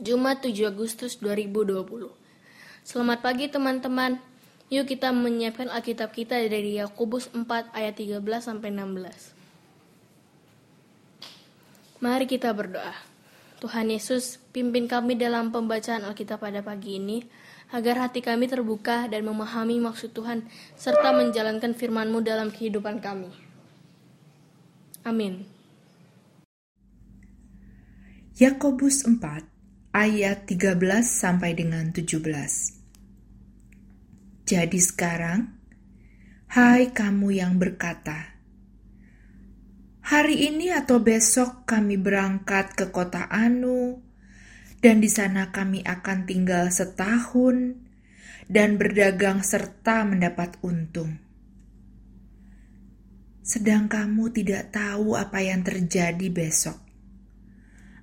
Jumat 7 Agustus 2020. Selamat pagi teman-teman. Yuk kita menyiapkan Alkitab kita dari Yakobus 4 ayat 13 sampai 16. Mari kita berdoa. Tuhan Yesus, pimpin kami dalam pembacaan Alkitab pada pagi ini, agar hati kami terbuka dan memahami maksud Tuhan, serta menjalankan firman-Mu dalam kehidupan kami. Amin. Yakobus 4 ayat 13 sampai dengan 17. Jadi sekarang, hai kamu yang berkata, hari ini atau besok kami berangkat ke kota Anu, dan di sana kami akan tinggal setahun dan berdagang serta mendapat untung. Sedang kamu tidak tahu apa yang terjadi besok.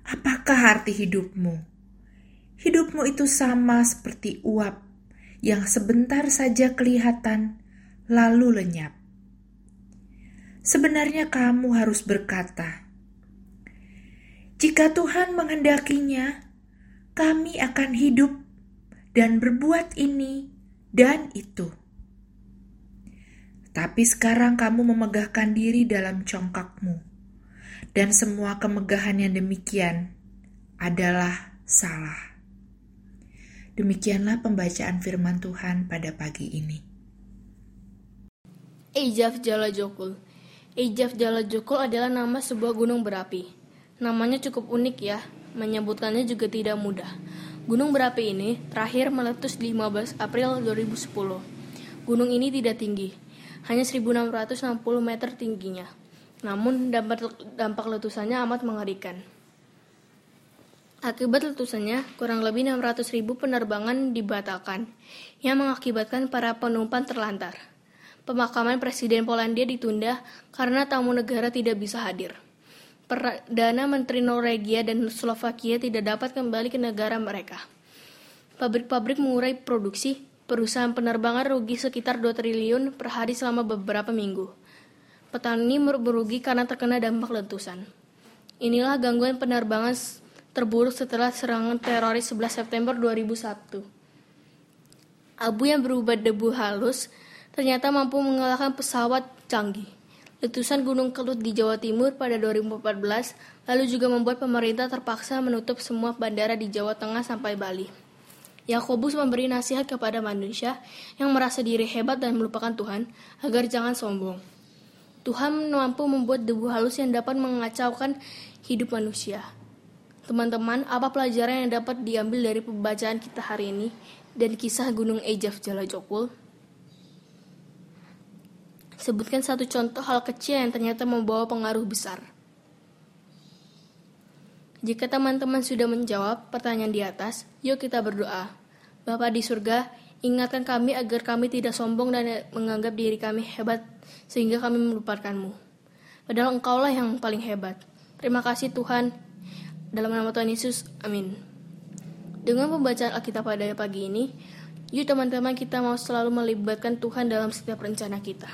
Apakah arti hidupmu? Hidupmu itu sama seperti uap yang sebentar saja kelihatan, lalu lenyap. Sebenarnya kamu harus berkata, "Jika Tuhan menghendakinya, kami akan hidup dan berbuat ini dan itu." Tapi sekarang kamu memegahkan diri dalam congkakmu, dan semua kemegahan yang demikian adalah salah. Demikianlah pembacaan firman Tuhan pada pagi ini. Ejaf Jala Jokul Ejaf Jala Jokul adalah nama sebuah gunung berapi. Namanya cukup unik ya, menyebutkannya juga tidak mudah. Gunung berapi ini terakhir meletus di 15 April 2010. Gunung ini tidak tinggi, hanya 1660 meter tingginya. Namun dampak, dampak letusannya amat mengerikan. Akibat letusannya, kurang lebih 600 ribu penerbangan dibatalkan, yang mengakibatkan para penumpang terlantar. Pemakaman Presiden Polandia ditunda karena tamu negara tidak bisa hadir. Perdana Menteri Norwegia dan Slovakia tidak dapat kembali ke negara mereka. Pabrik-pabrik mengurai produksi, perusahaan penerbangan rugi sekitar 2 triliun per hari selama beberapa minggu. Petani merugi karena terkena dampak letusan. Inilah gangguan penerbangan terburuk setelah serangan teroris 11 September 2001. Abu yang berubah debu halus ternyata mampu mengalahkan pesawat canggih. Letusan Gunung Kelut di Jawa Timur pada 2014 lalu juga membuat pemerintah terpaksa menutup semua bandara di Jawa Tengah sampai Bali. Yakobus memberi nasihat kepada manusia yang merasa diri hebat dan melupakan Tuhan agar jangan sombong. Tuhan mampu membuat debu halus yang dapat mengacaukan hidup manusia. Teman-teman, apa pelajaran yang dapat diambil dari pembacaan kita hari ini dan kisah Gunung Ejaf Jala Jokul? Sebutkan satu contoh hal kecil yang ternyata membawa pengaruh besar. Jika teman-teman sudah menjawab pertanyaan di atas, yuk kita berdoa. Bapa di surga, ingatkan kami agar kami tidak sombong dan menganggap diri kami hebat sehingga kami melupakanmu. Padahal engkaulah yang paling hebat. Terima kasih Tuhan, dalam nama Tuhan Yesus, amin. Dengan pembacaan Alkitab pada pagi ini, yuk teman-teman kita mau selalu melibatkan Tuhan dalam setiap rencana kita.